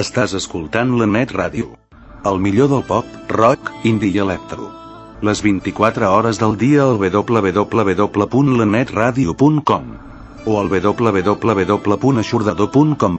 Estàs escoltant la Net Ràdio. El millor del pop, rock, indie i electro. Les 24 hores del dia al www.lanetradio.com o al www.aixordador.com.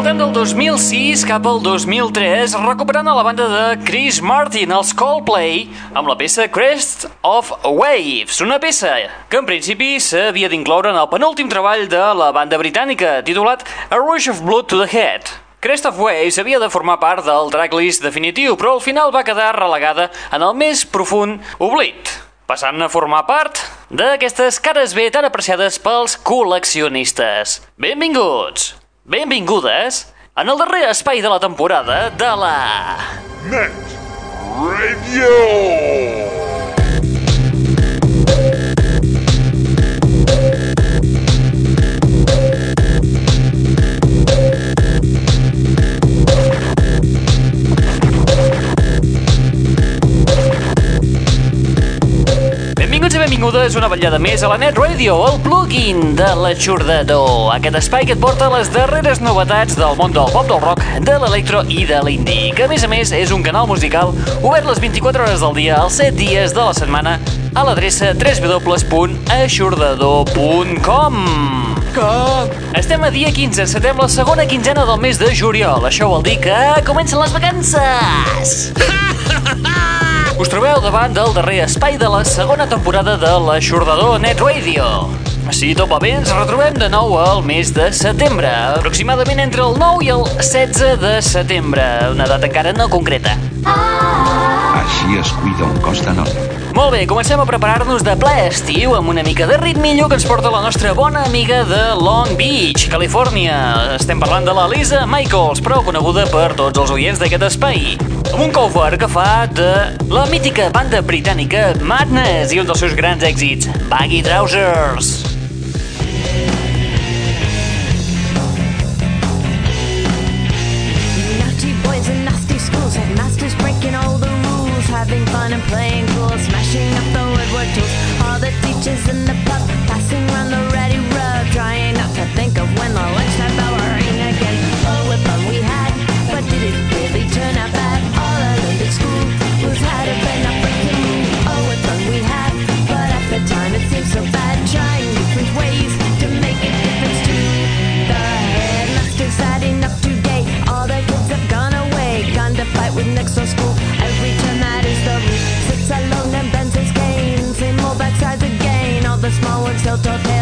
Saltem del 2006 cap al 2003, recuperant a la banda de Chris Martin, els Coldplay, amb la peça Crest of Waves, una peça que en principi s'havia d'incloure en el penúltim treball de la banda britànica, titulat A Rush of Blood to the Head. Crest of Waves havia de formar part del tracklist definitiu, però al final va quedar relegada en el més profund oblit passant a formar part d'aquestes cares B tan apreciades pels col·leccionistes. Benvinguts, benvingudes, en el darrer espai de la temporada de la... Net Radio. Benvingudes una vetllada més a la Net Radio, el plugin de l'aixordador. Aquest espai que et porta les darreres novetats del món del pop, del rock, de l'electro i de l'indie, que a més a més és un canal musical obert les 24 hores del dia, els 7 dies de la setmana, a l'adreça www.aixordador.com. Estem a dia 15, setem la segona quinzena del mes de juliol. Això vol dir que comencen les vacances! Us trobeu davant del darrer espai de la segona temporada de l'Aixordador Net Radio. Si tot va bé, ens retrobem de nou al mes de setembre, aproximadament entre el 9 i el 16 de setembre, una data encara no concreta. Així es cuida un cos de noi. Molt bé, comencem a preparar-nos de ple estiu amb una mica de ritmillo que ens porta la nostra bona amiga de Long Beach, Califòrnia. Estem parlant de la Lisa Michaels, prou coneguda per tots els oients d'aquest espai. Amb un cover que fa de la mítica banda britànica Madness i un dels seus grans èxits, Baggy Trousers. Having fun and playing cool, smashing up the woodwork tools. All the teachers in the pub the small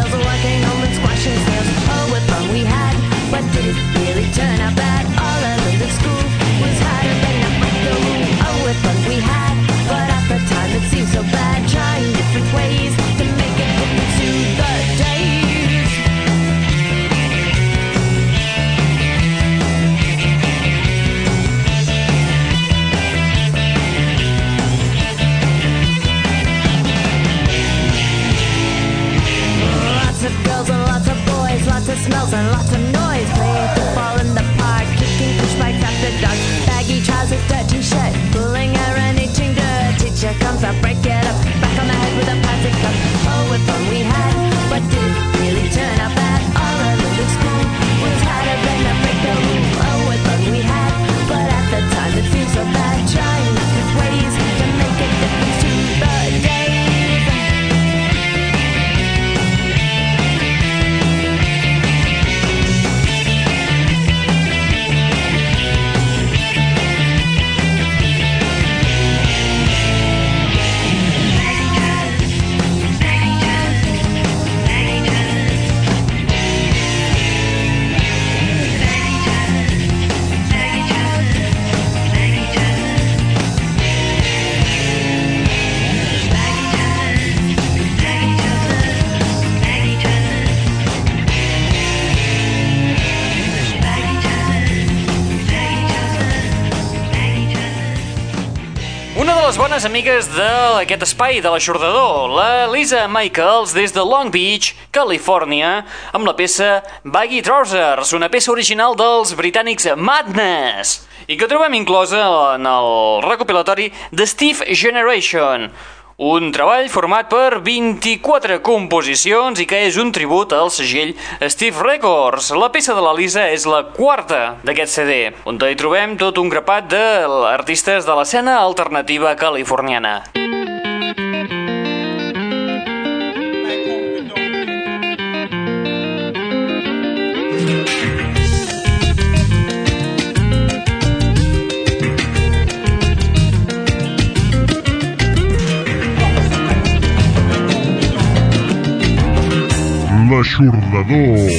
bones amigues d'aquest espai de l'aixordador, la Lisa Michaels, des de Long Beach, Califòrnia, amb la peça Baggy Trousers, una peça original dels britànics Madness, i que trobem inclosa en el recopilatori The Steve Generation, un treball format per 24 composicions i que és un tribut al segell Steve Records. La peça de la Lisa és la quarta d'aquest CD, on hi trobem tot un grapat d'artistes de l'escena alternativa californiana. L'aixordador.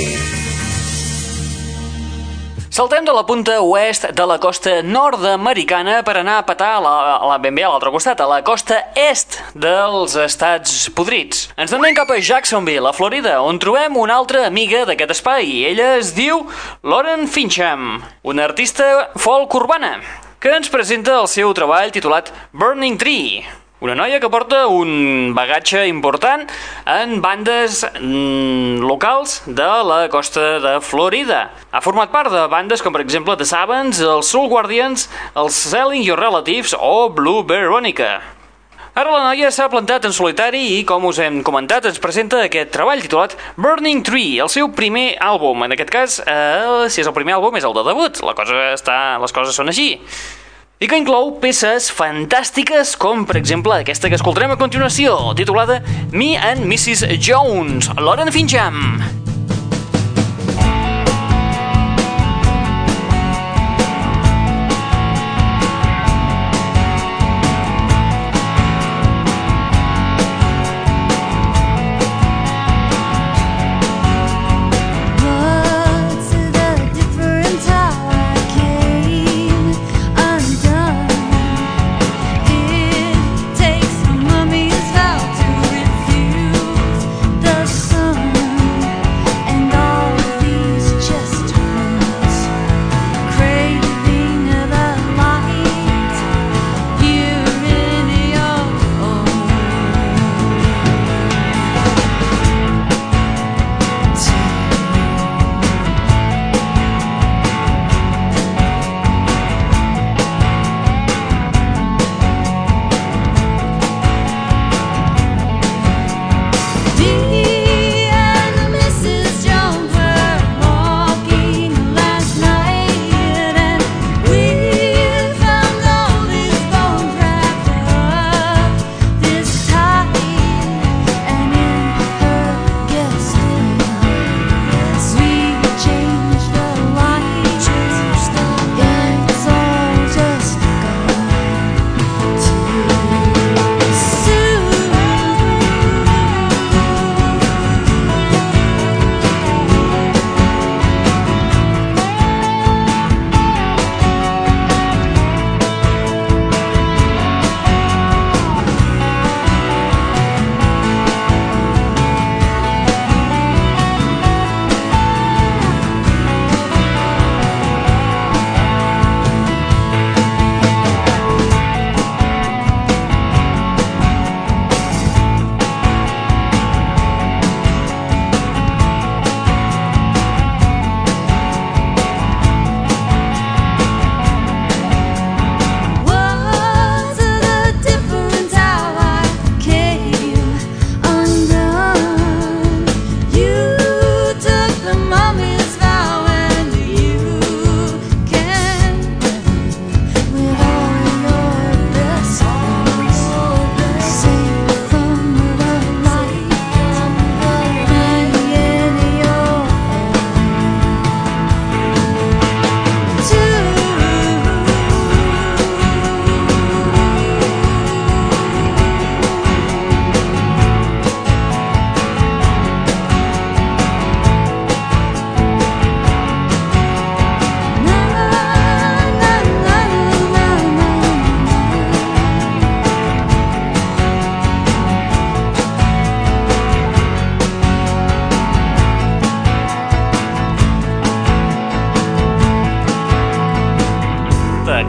Saltem de la punta oest de la costa nord-americana per anar a petar a la, a la, ben bé a l'altre costat, a la costa est dels estats podrits. Ens anem cap a Jacksonville, a Florida, on trobem una altra amiga d'aquest espai. Ella es diu Lauren Fincham, una artista folk urbana, que ens presenta el seu treball titulat Burning Tree, una noia que porta un bagatge important en bandes mm, locals de la costa de Florida. Ha format part de bandes com per exemple The Savants, els Soul Guardians, els Selling Your Relatives o Blue Veronica. Ara la noia s'ha plantat en solitari i, com us hem comentat, ens presenta aquest treball titulat Burning Tree, el seu primer àlbum. En aquest cas, eh, si és el primer àlbum, és el de debut. La cosa està... Les coses són així. I que inclou peces fantàstiques com, per exemple, aquesta que escoltarem a continuació, titulada Me and Mrs. Jones, Lauren Fincham.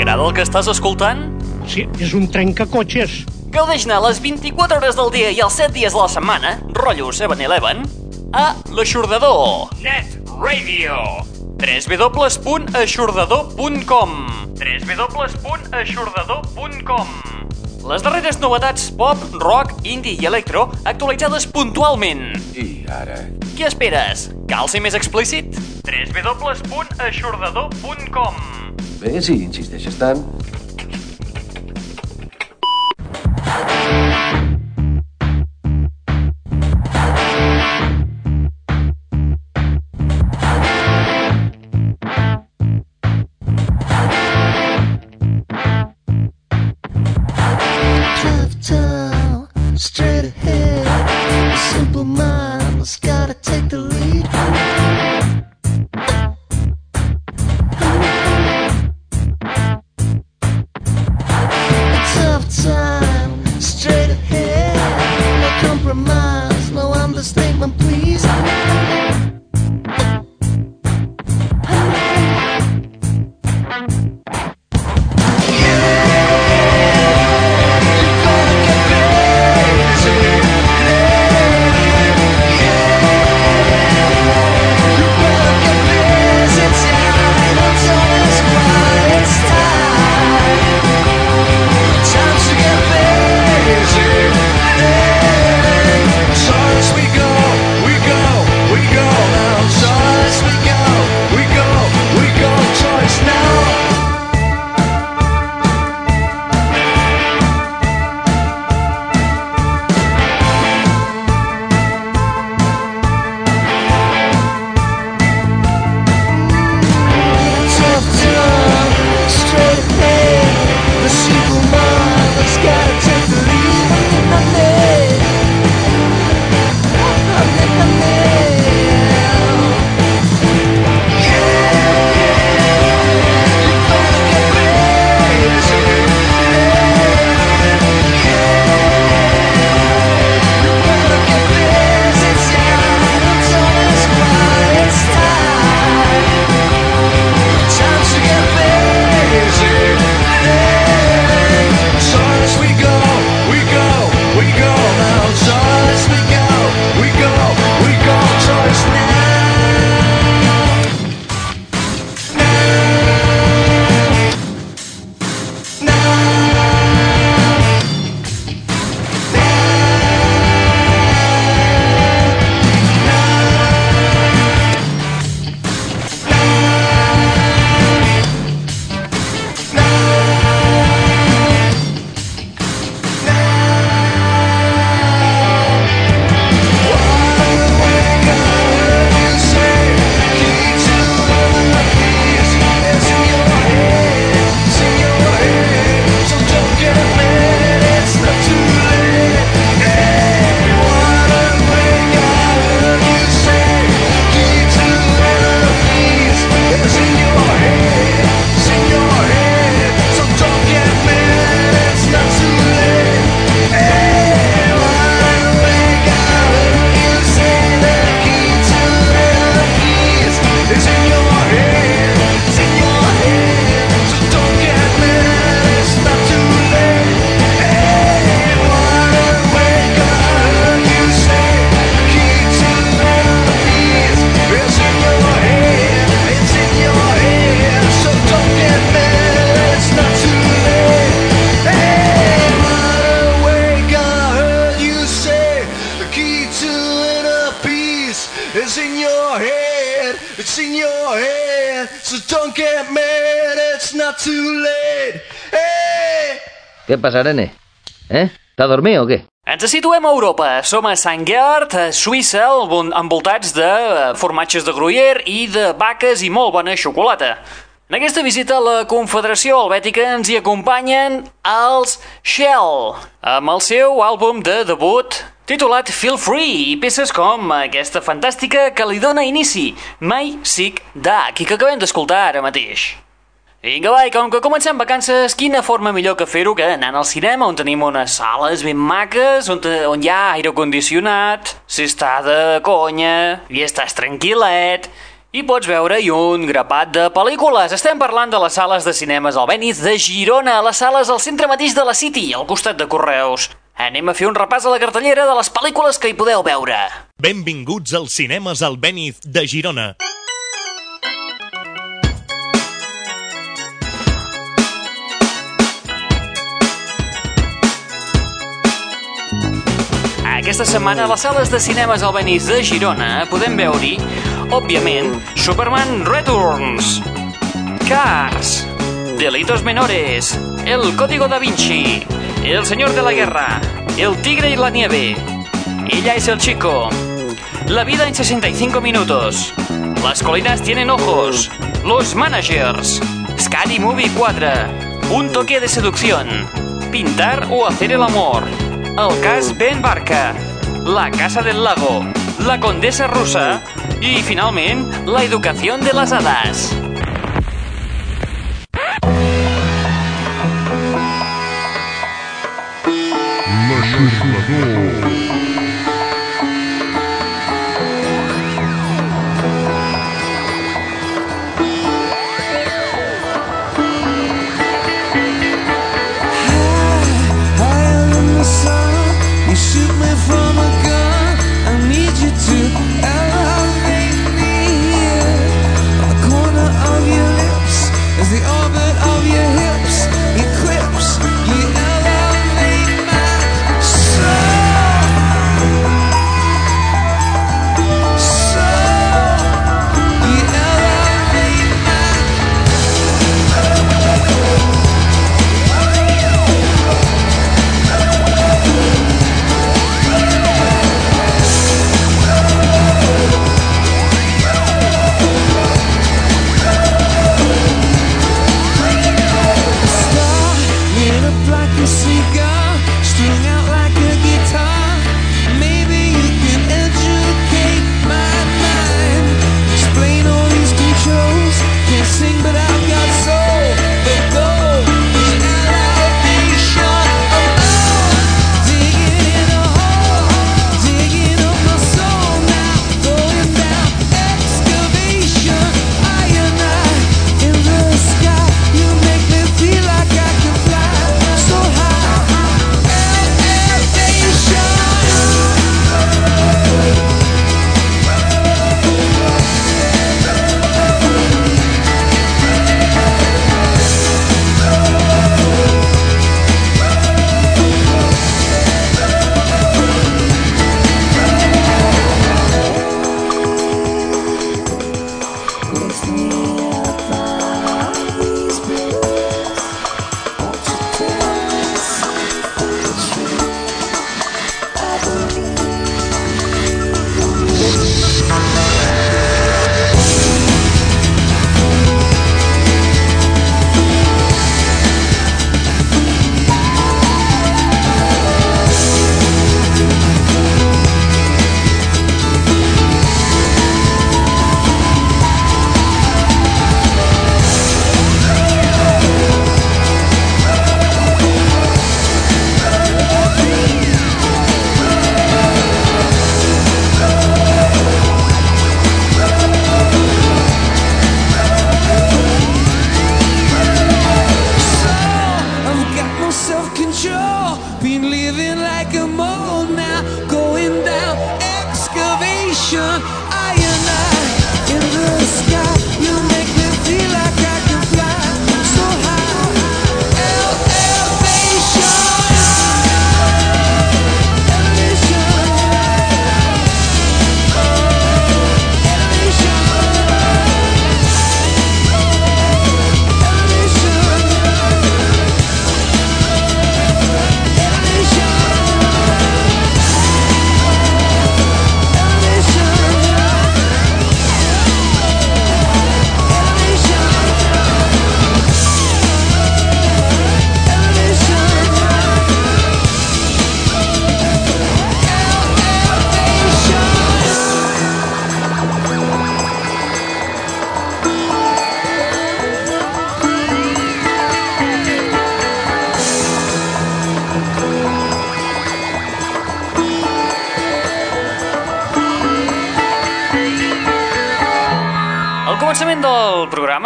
T'agrada el que estàs escoltant? Sí, és un trencacotxes. Gaudeix-ne les 24 hores del dia i els 7 dies de la setmana, rotllo 7-Eleven, a l'Aixordador. Net Radio. www.aixordador.com www.aixordador.com Les darreres novetats pop, rock, indie i electro actualitzades puntualment. I ara... Què esperes? Cal ser més explícit? www.aixordador.com Bé, si insisteixes tant... straight ahead. Simple minds gotta take the Passa, nene? Eh? T'ha dormit o què? Ens situem a Europa. Som a Sant Gerd, a Suïssa, envoltats de eh, formatges de Gruyère i de vaques i molt bona xocolata. En aquesta visita a la Confederació Helvètica ens hi acompanyen els Shell, amb el seu àlbum de debut titulat Feel Free i peces com aquesta fantàstica que li dona inici, My Sick Duck, i que acabem d'escoltar ara mateix. Vinga, va, com que comencem vacances, quina forma millor que fer-ho que anant al cinema, on tenim unes sales ben maques, on, on hi ha aire condicionat, s'està de conya, i estàs tranquil·let, i pots veure-hi un grapat de pel·lícules. Estem parlant de les sales de cinemes Albéniz de Girona, les sales al centre mateix de la City, al costat de Correus. Anem a fer un repàs a la cartellera de les pel·lícules que hi podeu veure. Benvinguts als cinemes Albéniz de Girona. Aquesta setmana a les sales de cinemes Albéniz de Girona podem veure-hi, òbviament, Superman Returns, Cars, Delitos Menores, El Código da Vinci, El Señor de la Guerra, El Tigre y la Nieve, Ella es el Chico, La Vida en 65 Minutos, Las Colinas Tienen Ojos, Los Managers, Scary Movie 4, Un Toque de Seducción, Pintar o Hacer el Amor, El cas Ben Barca, La Casa del Lago, La Condesa Rusa i, finalment, La Educació de les Hadas.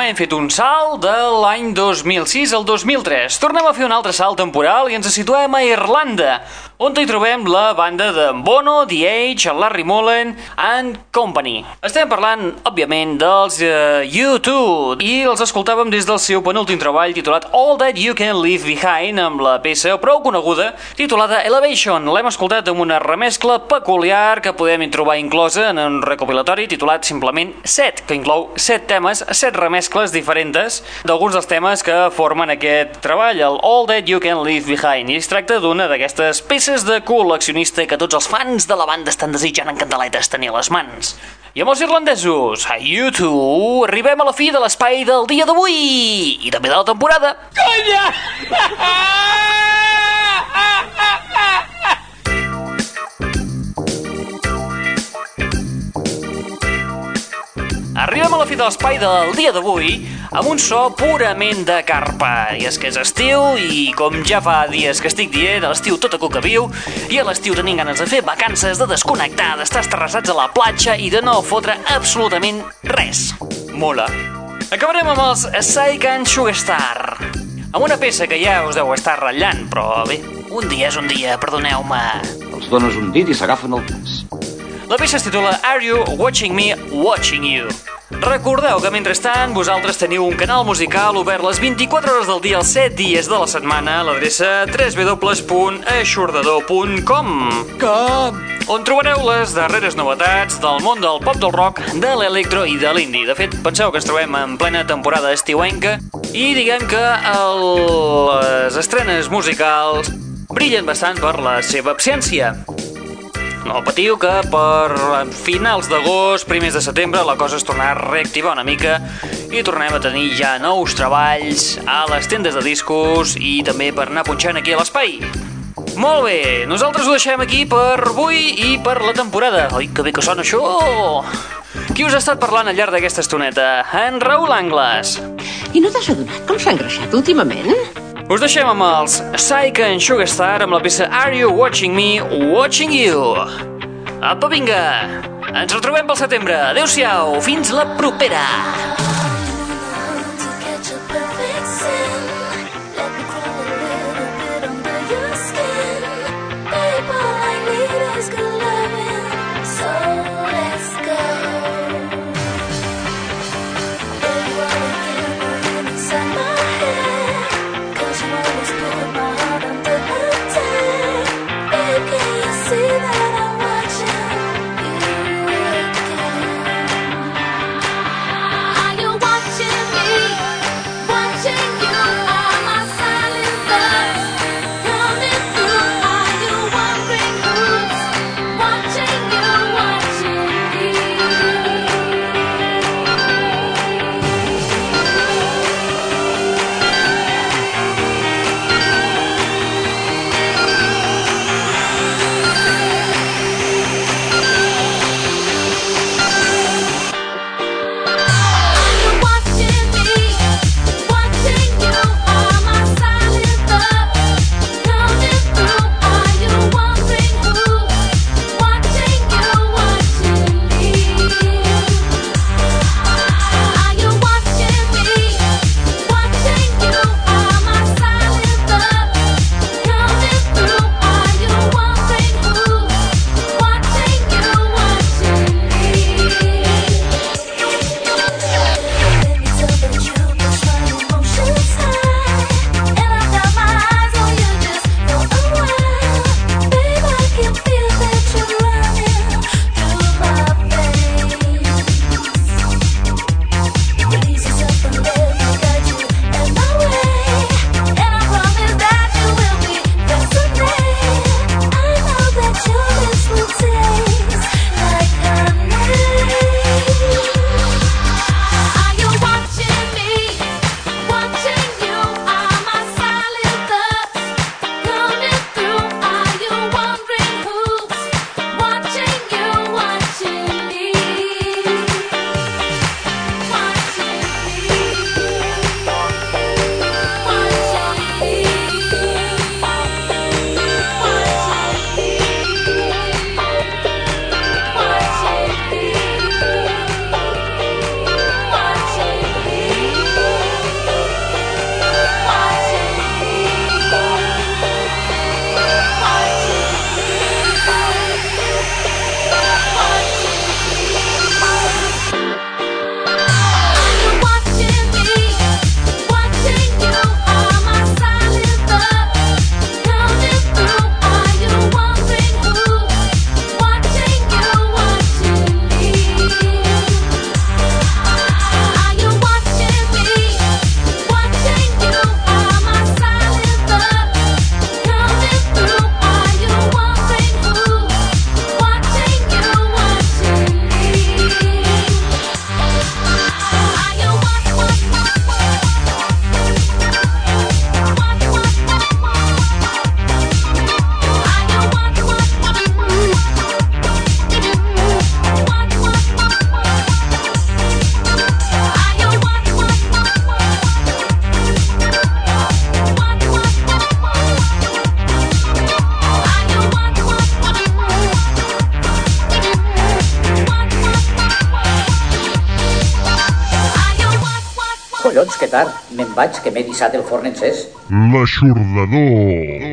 Programa hem fet un salt de l'any 2006 al 2003. Tornem a fer un altre salt temporal i ens situem a Irlanda, on hi trobem la banda de Bono, The Age, Larry Mullen and Company. Estem parlant, òbviament, dels uh, U2 i els escoltàvem des del seu penúltim treball titulat All That You Can Leave Behind amb la peça prou coneguda titulada Elevation. L'hem escoltat amb una remescla peculiar que podem trobar inclosa en un recopilatori titulat simplement Set, que inclou set temes, set remescles diferents d'alguns dels temes que formen aquest treball, el All That You Can Leave Behind. I es tracta d'una d'aquestes peces de col·leccionista que tots els fans de la banda estan desitjant en candeletes tenir a les mans. I amb els irlandesos, a YouTube, arribem a la fi de l'espai del dia d'avui i també de la temporada. Arribem a la fi de l'espai del dia d'avui amb un so purament de carpa. I és que és estiu i com ja fa dies que estic dient, a l'estiu tota cuca viu i a l'estiu tenim ganes de fer vacances, de desconnectar, d'estar esterrassats a la platja i de no fotre absolutament res. Mola. Acabarem amb els and Sugarstar. Amb una peça que ja us deu estar ratllant, però bé, un dia és un dia, perdoneu-me. Els dones un dit i s'agafen el cas. La peça es titula Are You Watching Me Watching You? Recordeu que mentrestant vosaltres teniu un canal musical obert les 24 hores del dia els 7 dies de la setmana a l'adreça www.aixordador.com Com? on trobareu les darreres novetats del món del pop del rock, de l'electro i de l'indie. De fet, penseu que ens trobem en plena temporada estiuenca i diguem que el... les estrenes musicals brillen bastant per la seva absència. No patiu que per finals d'agost, primers de setembre, la cosa es tornarà a reactivar una mica i tornem a tenir ja nous treballs a les tendes de discos i també per anar punxant aquí a l'espai. Molt bé, nosaltres ho deixem aquí per avui i per la temporada. Oi, que bé que sona això! Qui us ha estat parlant al llarg d'aquesta estoneta? En Raül Angles. I no t'has adonat com s'ha engreixat últimament? Us deixem amb els Psyche and Sugarstar amb la peça Are You Watching Me, Watching You. Apa, vinga! Ens retrobem pel setembre. Adéu-siau, fins la propera! M'he dissat el forn encès. L'aixordador.